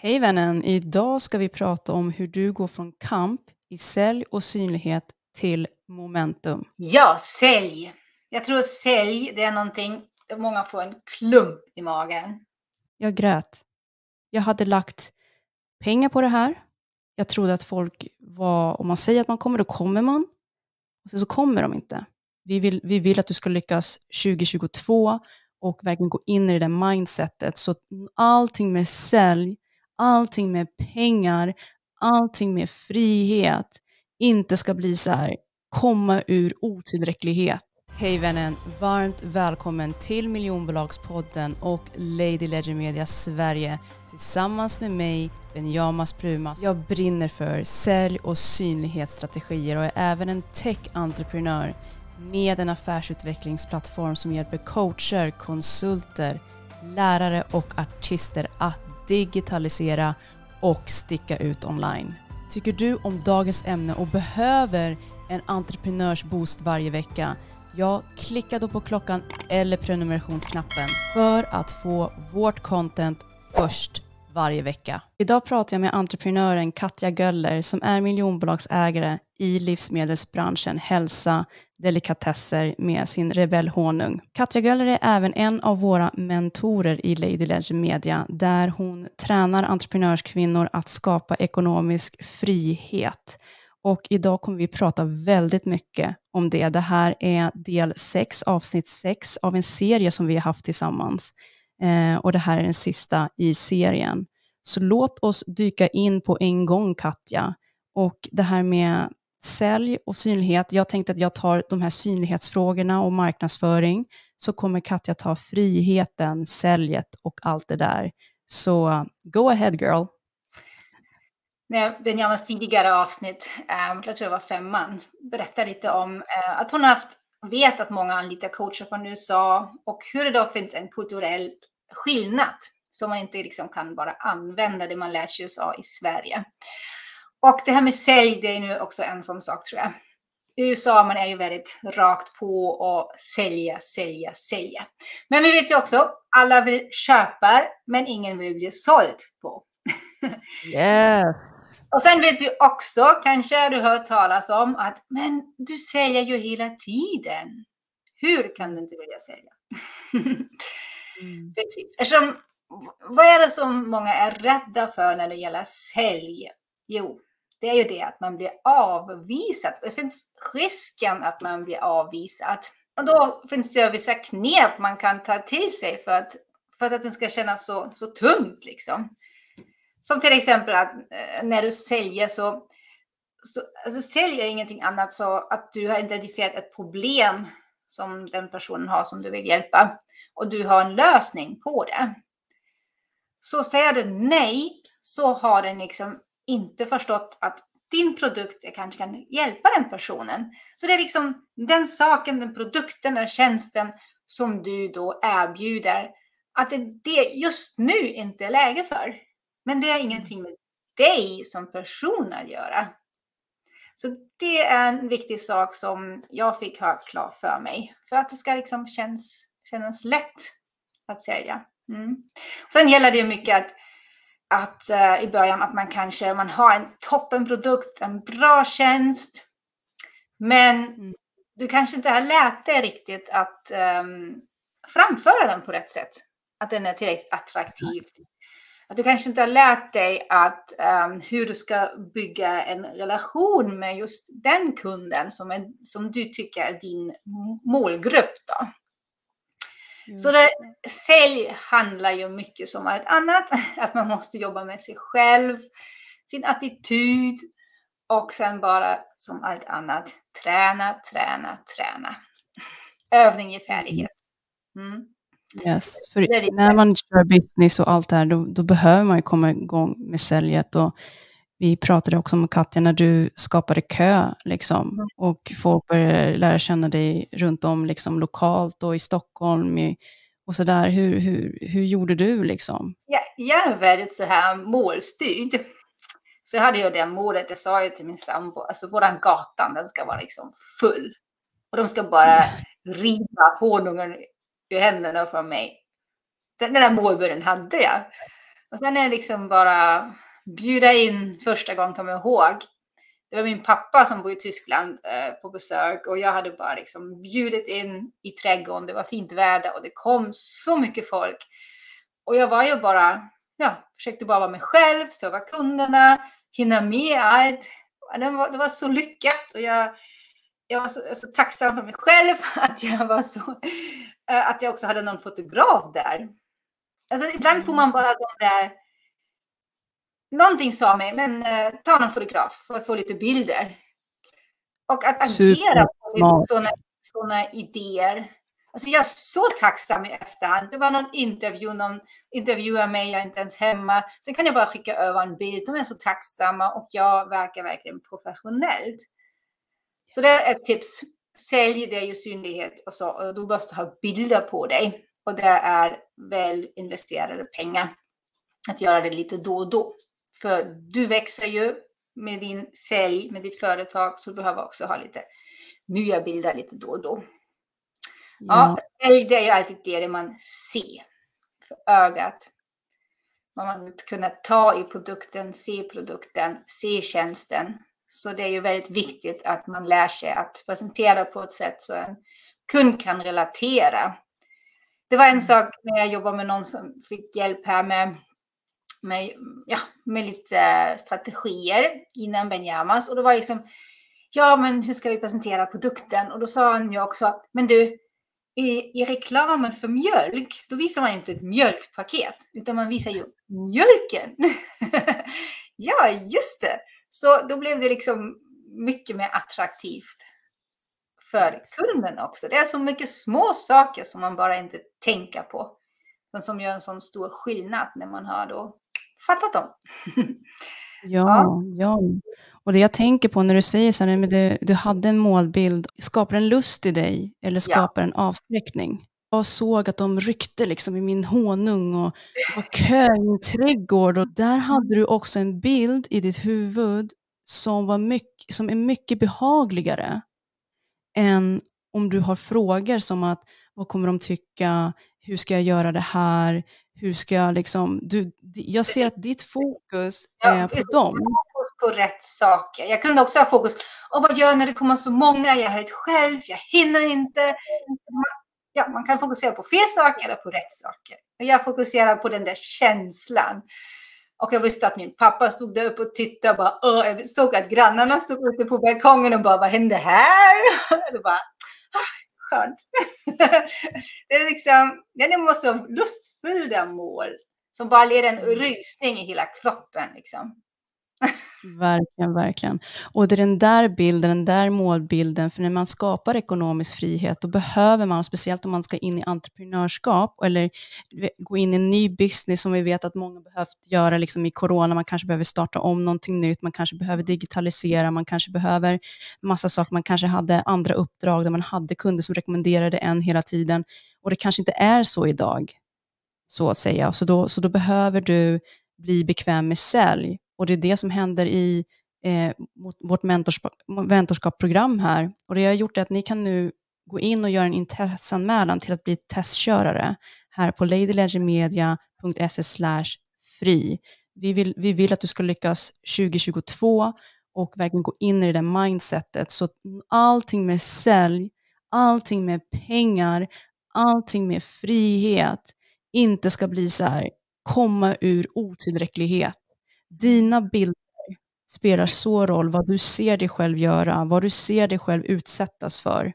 Hej vännen! Idag ska vi prata om hur du går från kamp i sälj och synlighet till momentum. Ja, sälj. Jag tror sälj, det är någonting många får en klump i magen. Jag grät. Jag hade lagt pengar på det här. Jag trodde att folk var, om man säger att man kommer, då kommer man. Och sen så kommer de inte. Vi vill, vi vill att du ska lyckas 2022 och verkligen gå in i det där mindsetet. Så allting med sälj, allting med pengar, allting med frihet inte ska bli så här, komma ur otillräcklighet. Hej vännen, varmt välkommen till miljonbolagspodden och Lady Ledger Media Sverige tillsammans med mig, Benjamas Prumas. Jag brinner för sälj och synlighetsstrategier och är även en tech-entreprenör med en affärsutvecklingsplattform som hjälper coacher, konsulter, lärare och artister att digitalisera och sticka ut online. Tycker du om dagens ämne och behöver en entreprenörsboost varje vecka? Ja, klicka då på klockan eller prenumerationsknappen för att få vårt content först varje vecka. Idag pratar jag med entreprenören Katja Göller som är miljonbolagsägare i livsmedelsbranschen hälsa, delikatesser med sin Rebell Honung. Katja Göller är även en av våra mentorer i Lady Ledge Media där hon tränar entreprenörskvinnor att skapa ekonomisk frihet. Och idag kommer vi prata väldigt mycket om det. Det här är del 6, avsnitt 6 av en serie som vi har haft tillsammans. Eh, och det här är den sista i serien. Så låt oss dyka in på en gång Katja. Och det här med sälj och synlighet. Jag tänkte att jag tar de här synlighetsfrågorna och marknadsföring, så kommer Katja ta friheten, säljet och allt det där. Så go ahead girl. När Benjamins tidigare avsnitt, eh, jag tror det var femman, berättar lite om eh, att hon har haft, vet att många anlitar coacher från USA och hur det då finns en kulturell skillnad som man inte liksom kan bara använda det man lär sig i USA i Sverige. Och det här med sälj, det är nu också en sån sak tror jag. I USA man är ju väldigt rakt på och sälja, sälja, sälja. Men vi vet ju också, alla vill köpa, men ingen vill bli såld på. Yes. och sen vet vi också, kanske du hört talas om, att men du säljer ju hela tiden. Hur kan du inte vilja sälja? mm. Precis. Eftersom, vad är det som många är rädda för när det gäller sälj? Jo, det är ju det att man blir avvisad. Det finns risken att man blir avvisad. Och då finns det vissa knep man kan ta till sig för att, för att det ska kännas så, så tungt. Liksom. Som till exempel att eh, när du säljer så, så alltså säljer ingenting annat så att du har identifierat ett problem som den personen har som du vill hjälpa och du har en lösning på det. Så säger den nej så har den liksom inte förstått att din produkt kanske kan hjälpa den personen. Så det är liksom den saken, den produkten, den tjänsten som du då erbjuder. Att det, just nu inte är läge för. Men det är ingenting med dig som person att göra. Så det är en viktig sak som jag fick ha klart för mig. För att det ska liksom känns, kännas lätt att sälja. Mm. Sen gäller det mycket att att uh, i början att man kanske man har en toppenprodukt, en bra tjänst, men mm. du kanske inte har lärt dig riktigt att um, framföra den på rätt sätt. Att den är tillräckligt attraktiv. Att du kanske inte har lärt dig att um, hur du ska bygga en relation med just den kunden som, är, som du tycker är din målgrupp. Då. Så det, sälj handlar ju mycket som allt annat, att man måste jobba med sig själv, sin attityd och sen bara som allt annat träna, träna, träna. Övning ger färdighet. Mm. Yes, för när man kör business och allt det här, då, då, behöver man ju komma igång med säljet. Och vi pratade också om Katja, när du skapade kö liksom, mm. och folk började lära känna dig runt om liksom, lokalt och i Stockholm i, och så där. Hur, hur, hur gjorde du liksom? Ja, jag är väldigt så här målstyrd. Så jag hade ju det målet, jag sa ju till min sambo, alltså våran gatan den ska vara liksom full. Och de ska bara riva honungen ur händerna från mig. Den, den där målbilden hade jag. Och sen är det liksom bara bjuda in första gången, kommer jag ihåg. Det var min pappa som bor i Tyskland eh, på besök och jag hade bara liksom bjudit in i trädgården. Det var fint väder och det kom så mycket folk. Och jag var ju bara, ja, försökte bara vara mig själv, serva kunderna, hinna med allt. Det var, det var så lyckat och jag, jag var så, så, tacksam för mig själv att jag var så, eh, att jag också hade någon fotograf där. Alltså ibland får man bara de där någonting sa mig, men eh, ta någon fotograf för att få lite bilder. Och att agera på sådana, sådana idéer. Alltså jag är så tacksam i efterhand. Det var någon intervju, någon intervjuade mig, jag är inte ens hemma. Sen kan jag bara skicka över en bild. De är så tacksamma och jag verkar verkligen professionellt. Så det är ett tips. Sälj det ju synlighet och så. Och du måste ha bilder på dig. Och det är väl investerade pengar. Att göra det lite då och då. För du växer ju med din sälj, med ditt företag, så du behöver också ha lite nya bilder lite då och då. Ja, ja sälj det är ju alltid det man ser för ögat. Man vill kunna ta i produkten, se produkten, se tjänsten. Så det är ju väldigt viktigt att man lär sig att presentera på ett sätt så en kund kan relatera. Det var en mm. sak när jag jobbade med någon som fick hjälp här med med, ja, med lite strategier innan Benjamas. Och då var liksom, ja men hur ska vi presentera produkten? Och då sa han ju också, men du, i, i reklamen för mjölk, då visar man inte ett mjölkpaket, utan man visar ju mjölken. ja, just det. Så då blev det liksom mycket mer attraktivt för kunden också. Det är så mycket små saker som man bara inte tänker på. som gör en sån stor skillnad när man har då fattat dem. Ja, ja. Och det jag tänker på när du säger så här, men det, du hade en målbild, skapar en lust i dig eller skapar ja. en avskräckning? Jag såg att de ryckte liksom i min honung och det var kö i min trädgård och där hade du också en bild i ditt huvud som, var mycket, som är mycket behagligare än om du har frågor som att vad kommer de tycka, hur ska jag göra det här, hur ska jag liksom, du, jag ser att ditt fokus ja, är på dem. Fokus på rätt saker. Jag kunde också ha fokus, och vad gör jag när det kommer så många, jag är helt själv, jag hinner inte. Ja, man kan fokusera på fel saker eller på rätt saker. Jag fokuserar på den där känslan. Och jag visste att min pappa stod där uppe och tittade och bara, Åh, jag såg att grannarna stod ute på balkongen och bara, vad hände här? Och så bara, skönt. det är liksom, det måste vara lustfyllda mål som bara leder en mm. rysning i hela kroppen. Liksom. Verkligen, verkligen. Och det är den där bilden, den där målbilden, för när man skapar ekonomisk frihet, då behöver man, speciellt om man ska in i entreprenörskap, eller gå in i en ny business som vi vet att många behövt göra liksom i corona, man kanske behöver starta om någonting nytt, man kanske behöver digitalisera, man kanske behöver massa saker, man kanske hade andra uppdrag där man hade kunder som rekommenderade en hela tiden, och det kanske inte är så idag, så att säga. Så då, så då behöver du bli bekväm med sälj och det är det som händer i eh, vårt mentorskap, mentorskapsprogram här. Och det jag har gjort är att ni kan nu gå in och göra en intresseanmälan till att bli testkörare här på ladylegendmedia.se fri. Vi vill, vi vill att du ska lyckas 2022 och verkligen gå in i det där mindsetet. Så allting med sälj, allting med pengar, allting med frihet inte ska bli så här, komma ur otillräcklighet dina bilder spelar så roll vad du ser dig själv göra, vad du ser dig själv utsättas för.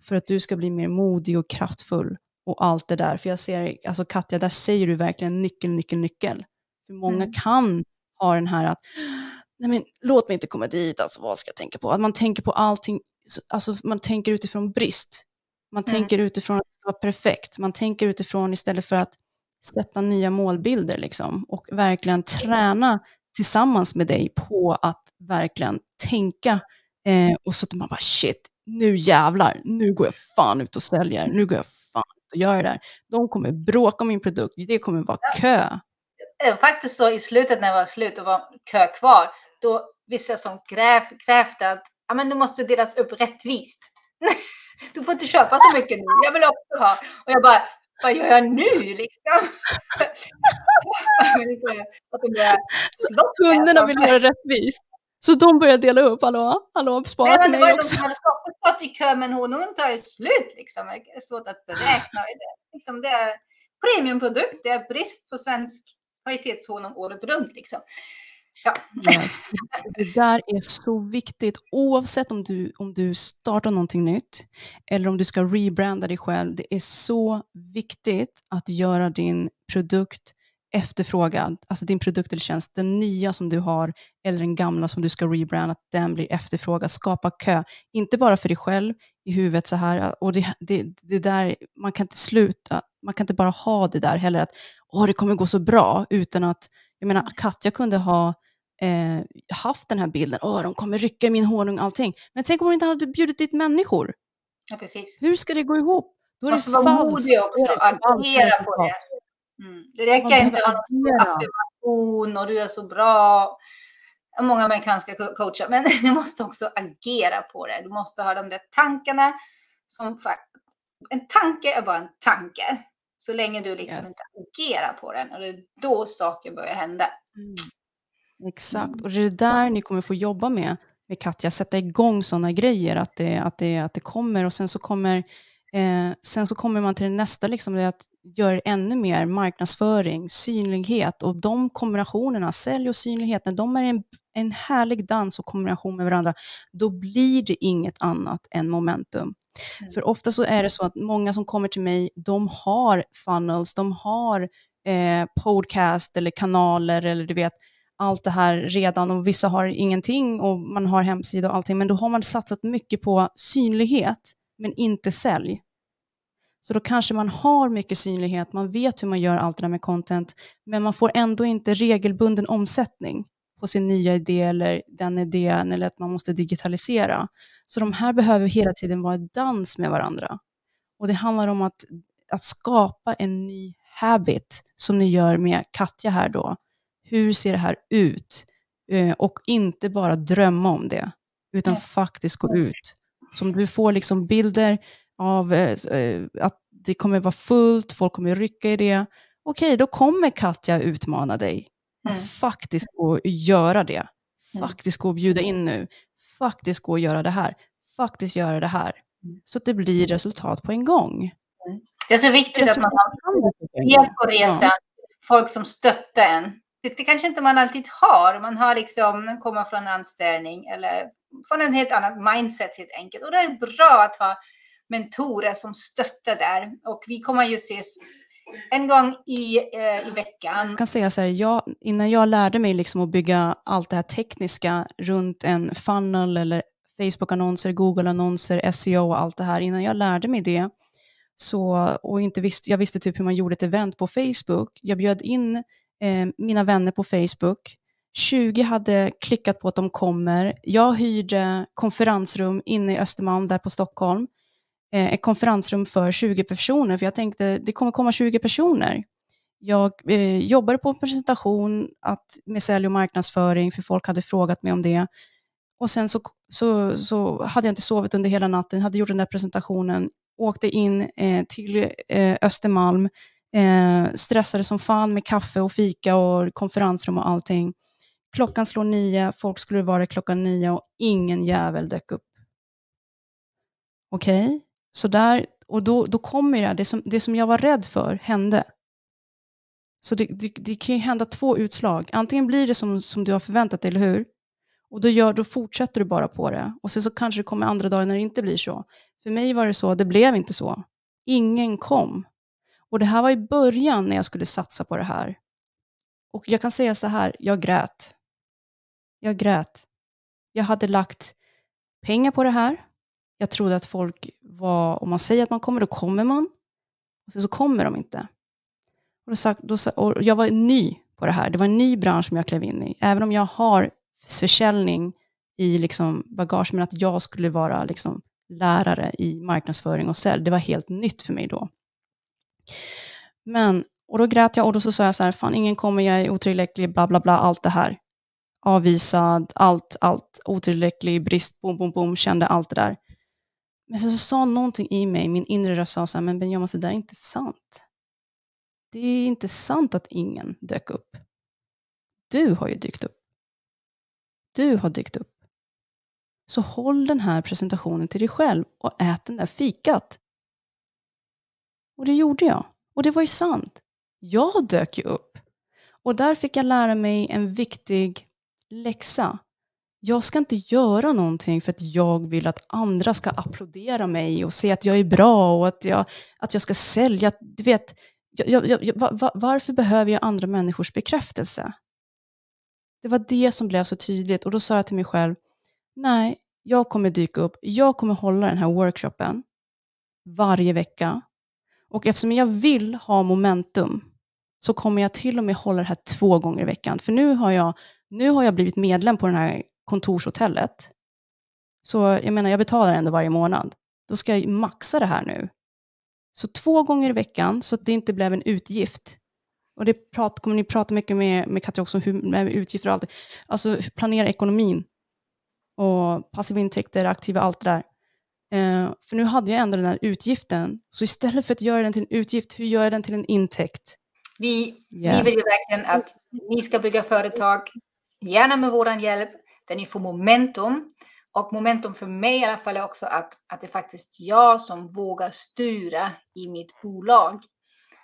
För att du ska bli mer modig och kraftfull och allt det där. För jag ser, alltså Katja, där säger du verkligen nyckel, nyckel, nyckel. För många mm. kan ha den här att, nej men låt mig inte komma dit, alltså vad ska jag tänka på? Att man tänker på allting, alltså man tänker utifrån brist. Man mm. tänker utifrån att det ska vara perfekt. Man tänker utifrån istället för att sätta nya målbilder liksom, och verkligen träna tillsammans med dig på att verkligen tänka eh, och så att man bara shit, nu jävlar, nu går jag fan ut och säljer, nu går jag fan ut och gör det där. De kommer bråka om min produkt, det kommer vara kö. Faktiskt så i slutet när det var slut och var kö kvar, då vissa som kräv, krävde att ja, men det måste delas upp rättvist. du får inte köpa så mycket nu, jag vill också ha. Och jag bara, vad gör jag nu liksom? Kunderna vill göra rättvist. Så de börjar dela upp, hallå, hallå, spara till mig också. Det var de som hade stått i kö, men honungen tar ju slut liksom. Det är svårt att beräkna. Liksom, det är premiumprodukt, det är brist på svensk kvalitetshonung året runt liksom. Ja. Yes. Det där är så viktigt oavsett om du, om du startar någonting nytt eller om du ska rebranda dig själv. Det är så viktigt att göra din produkt efterfrågad, alltså din produkt eller tjänst, den nya som du har eller den gamla som du ska rebranda, att den blir efterfrågad. Skapa kö, inte bara för dig själv i huvudet så här, och det, det, det där, man kan inte sluta, man kan inte bara ha det där heller att åh, det kommer gå så bra, utan att, jag menar, Katja kunde ha eh, haft den här bilden, åh, de kommer rycka min honung, allting. Men tänk om hon inte hade bjudit dit människor? Ja, precis. Hur ska det gå ihop? Då är Man ska vara modig också och agera på det. Mm. Det räcker inte att ha någon affirmation och du är så bra. Många män kan ska coacha, men du måste också agera på det. Du måste ha de där tankarna som en tanke är bara en tanke. Så länge du liksom yes. inte agerar på den. Och det är då saker börjar hända. Mm. Exakt, mm. och det är där ni kommer få jobba med, med Katja, sätta igång sådana grejer, att det, att, det, att det kommer och sen så kommer, eh, sen så kommer man till det nästa, liksom, det att göra ännu mer marknadsföring, synlighet och de kombinationerna, sälj och synlighet, när de är en, en härlig dans och kombination med varandra, då blir det inget annat än momentum. Mm. För ofta så är det så att många som kommer till mig, de har funnels, de har eh, podcast eller kanaler eller du vet, allt det här redan och vissa har ingenting och man har hemsida och allting, men då har man satsat mycket på synlighet, men inte sälj. Så då kanske man har mycket synlighet, man vet hur man gör allt det där med content, men man får ändå inte regelbunden omsättning på sin nya idé eller den idén eller att man måste digitalisera. Så de här behöver hela tiden vara i dans med varandra. Och det handlar om att, att skapa en ny habit som ni gör med Katja här då. Hur ser det här ut? Eh, och inte bara drömma om det, utan ja. faktiskt gå ut. Som du får liksom bilder av eh, eh, att det kommer vara fullt, folk kommer rycka i det. Okej, då kommer Katja utmana dig. Mm. Faktiskt gå och göra det. Mm. Faktiskt gå och bjuda in nu. Faktiskt gå och göra det här. Faktiskt göra det här. Mm. Så att det blir resultat på en gång. Mm. Det är så viktigt att man har med på resan, folk som stöttar en. Det, det kanske inte man alltid har. Man har liksom, kommer från en anställning eller från en helt annan mindset helt enkelt. Och det är bra att ha mentorer som stöttar där. Och vi kommer ju ses en gång i, eh, i veckan. Jag kan säga så här, jag, innan jag lärde mig liksom att bygga allt det här tekniska runt en funnel eller Facebook-annonser, Google-annonser, SEO och allt det här, innan jag lärde mig det, så, och inte visste, jag visste typ hur man gjorde ett event på Facebook. Jag bjöd in eh, mina vänner på Facebook. 20 hade klickat på att de kommer. Jag hyrde konferensrum inne i Östermalm, där på Stockholm eh, ett konferensrum för 20 personer, för jag tänkte det kommer komma 20 personer. Jag eh, jobbade på en presentation att, med sälj och marknadsföring, för folk hade frågat mig om det. Och sen så, så, så hade jag inte sovit under hela natten, hade gjort den där presentationen, åkte in eh, till eh, Östermalm, eh, stressade som fan med kaffe och fika och konferensrum och allting. Klockan slår nio, folk skulle vara klockan nio och ingen jävel dök upp. Okej, okay? Så där, och då, då kommer det, det som, det som jag var rädd för hände. Så det, det, det, kan ju hända två utslag. Antingen blir det som, som du har förväntat dig, eller hur? Och då, gör, då fortsätter du bara på det. Och sen så kanske det kommer andra dagar när det inte blir så. För mig var det så, det blev inte så. Ingen kom. Och det här var i början när jag skulle satsa på det här. Och jag kan säga så här, jag grät. Jag grät. Jag hade lagt pengar på det här. Jag trodde att folk var, om man säger att man kommer, då kommer man. Och sen så kommer de inte. Och, då, då, och jag var ny på det här. Det var en ny bransch som jag klev in i. Även om jag har försäljning i liksom bagage, men att jag skulle vara liksom lärare i marknadsföring och sälj, det var helt nytt för mig då. Men, och då grät jag och då så sa jag så här, fan ingen kommer, jag är otillräcklig, bla bla bla, allt det här. Avvisad, allt, allt, otillräcklig, brist, bom, bom, bom, kände allt det där. Men sen så sa någonting i mig, min inre röst sa så här, men Benjamin, det där är inte sant. det är inte sant att ingen dök upp. Du har ju dykt upp. Du har dykt upp. Så håll den här presentationen till dig själv och ät den där fikat. Och det gjorde jag. Och det var ju sant. Jag dök ju upp. Och där fick jag lära mig en viktig läxa. Jag ska inte göra någonting för att jag vill att andra ska applådera mig och se att jag är bra och att jag, att jag ska sälja. Du vet, jag, jag, jag, var, varför behöver jag andra människors bekräftelse? Det var det som blev så tydligt och då sa jag till mig själv, nej, jag kommer dyka upp, jag kommer hålla den här workshopen varje vecka. Och eftersom jag vill ha momentum så kommer jag till och med hålla det här två gånger i veckan. För nu har jag, nu har jag blivit medlem på det här kontorshotellet. Så jag menar, jag betalar ändå varje månad. Då ska jag maxa det här nu. Så två gånger i veckan så att det inte blev en utgift. Och det prat, kommer ni prata mycket med, med Katja också om hur, med utgifter och allt. Alltså planera ekonomin. Och passiva intäkter, aktiva, allt det där. Eh, för nu hade jag ändå den här utgiften. Så istället för att göra den till en utgift, hur gör jag den till en intäkt? Vi, yes. vi vill ju verkligen att ni ska bygga företag, gärna med vår hjälp, där ni får momentum. Och momentum för mig i alla fall är också att, att det är faktiskt jag som vågar styra i mitt bolag.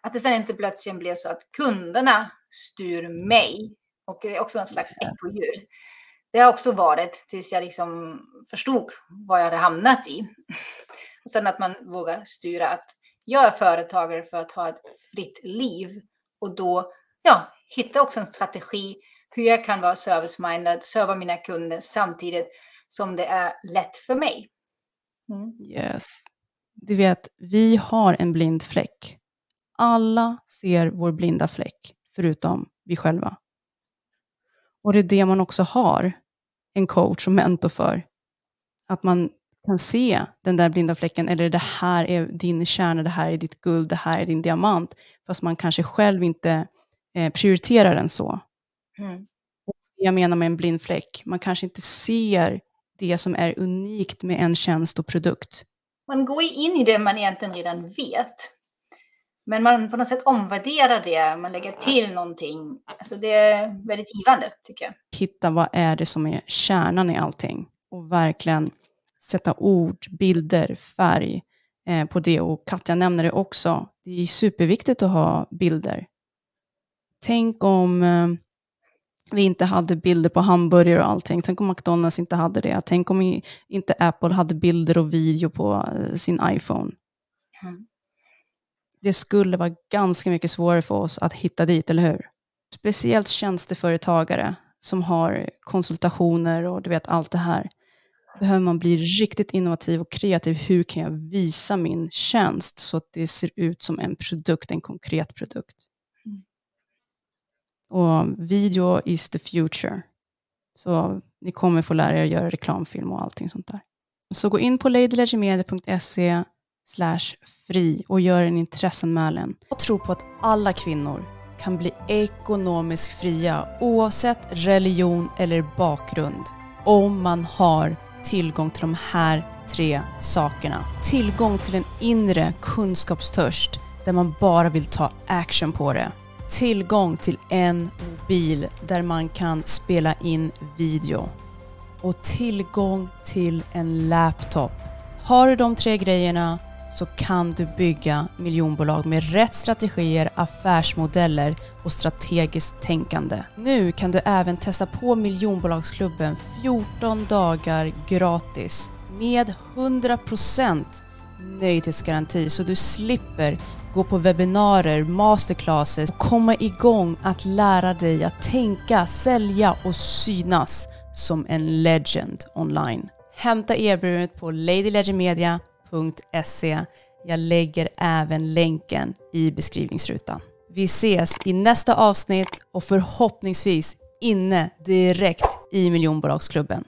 Att det sen inte plötsligt blir så att kunderna styr mig. Och det är också en slags ekohjul. Det har också varit tills jag liksom förstod vad jag hade hamnat i. Och sen att man vågar styra att jag är företagare för att ha ett fritt liv och då ja, hitta också en strategi hur jag kan vara service-minded, serva mina kunder samtidigt som det är lätt för mig. Mm. Yes. Du vet, vi har en blind fläck. Alla ser vår blinda fläck, förutom vi själva. Och det är det man också har en coach och mentor för. Att man kan se den där blinda fläcken, eller det här är din kärna, det här är ditt guld, det här är din diamant, fast man kanske själv inte eh, prioriterar den så. Mm. Jag menar med en blind fläck, man kanske inte ser det som är unikt med en tjänst och produkt. Man går in i det man egentligen redan vet. Men man på något sätt omvärderar det, man lägger till någonting. Alltså det är väldigt givande tycker jag. Hitta vad är det som är kärnan i allting och verkligen sätta ord, bilder, färg eh, på det. Och Katja nämner det också. Det är superviktigt att ha bilder. Tänk om eh, vi inte hade bilder på hamburgare och allting. Tänk om McDonalds inte hade det. Tänk om inte Apple hade bilder och video på eh, sin iPhone. Mm. Det skulle vara ganska mycket svårare för oss att hitta dit, eller hur? Speciellt tjänsteföretagare som har konsultationer och du vet allt det här. Behöver man bli riktigt innovativ och kreativ. Hur kan jag visa min tjänst så att det ser ut som en produkt, en konkret produkt? Och video is the future. Så ni kommer få lära er att göra reklamfilm och allting sånt där. Så gå in på ladylegendmedia.se fri och gör en intresseanmälan. Jag tror på att alla kvinnor kan bli ekonomiskt fria oavsett religion eller bakgrund om man har tillgång till de här tre sakerna. Tillgång till en inre kunskapstörst där man bara vill ta action på det tillgång till en mobil där man kan spela in video och tillgång till en laptop. Har du de tre grejerna så kan du bygga miljonbolag med rätt strategier, affärsmodeller och strategiskt tänkande. Nu kan du även testa på miljonbolagsklubben 14 dagar gratis med 100% nöjdhetsgaranti så du slipper gå på webbinarier, masterclasses och komma igång att lära dig att tänka, sälja och synas som en legend online. Hämta erbjudandet på Lady Legend Media ladylegendmedia.se. Jag lägger även länken i beskrivningsrutan. Vi ses i nästa avsnitt och förhoppningsvis inne direkt i miljonbolagsklubben.